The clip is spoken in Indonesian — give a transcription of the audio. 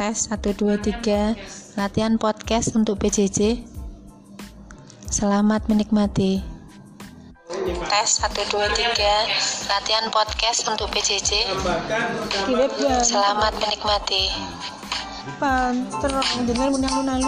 tes 1 2 3 latihan podcast untuk PJJ. Selamat menikmati. Tes 1 2 3 latihan podcast untuk PJJ. Selamat menikmati. Pan, terus menang-menang.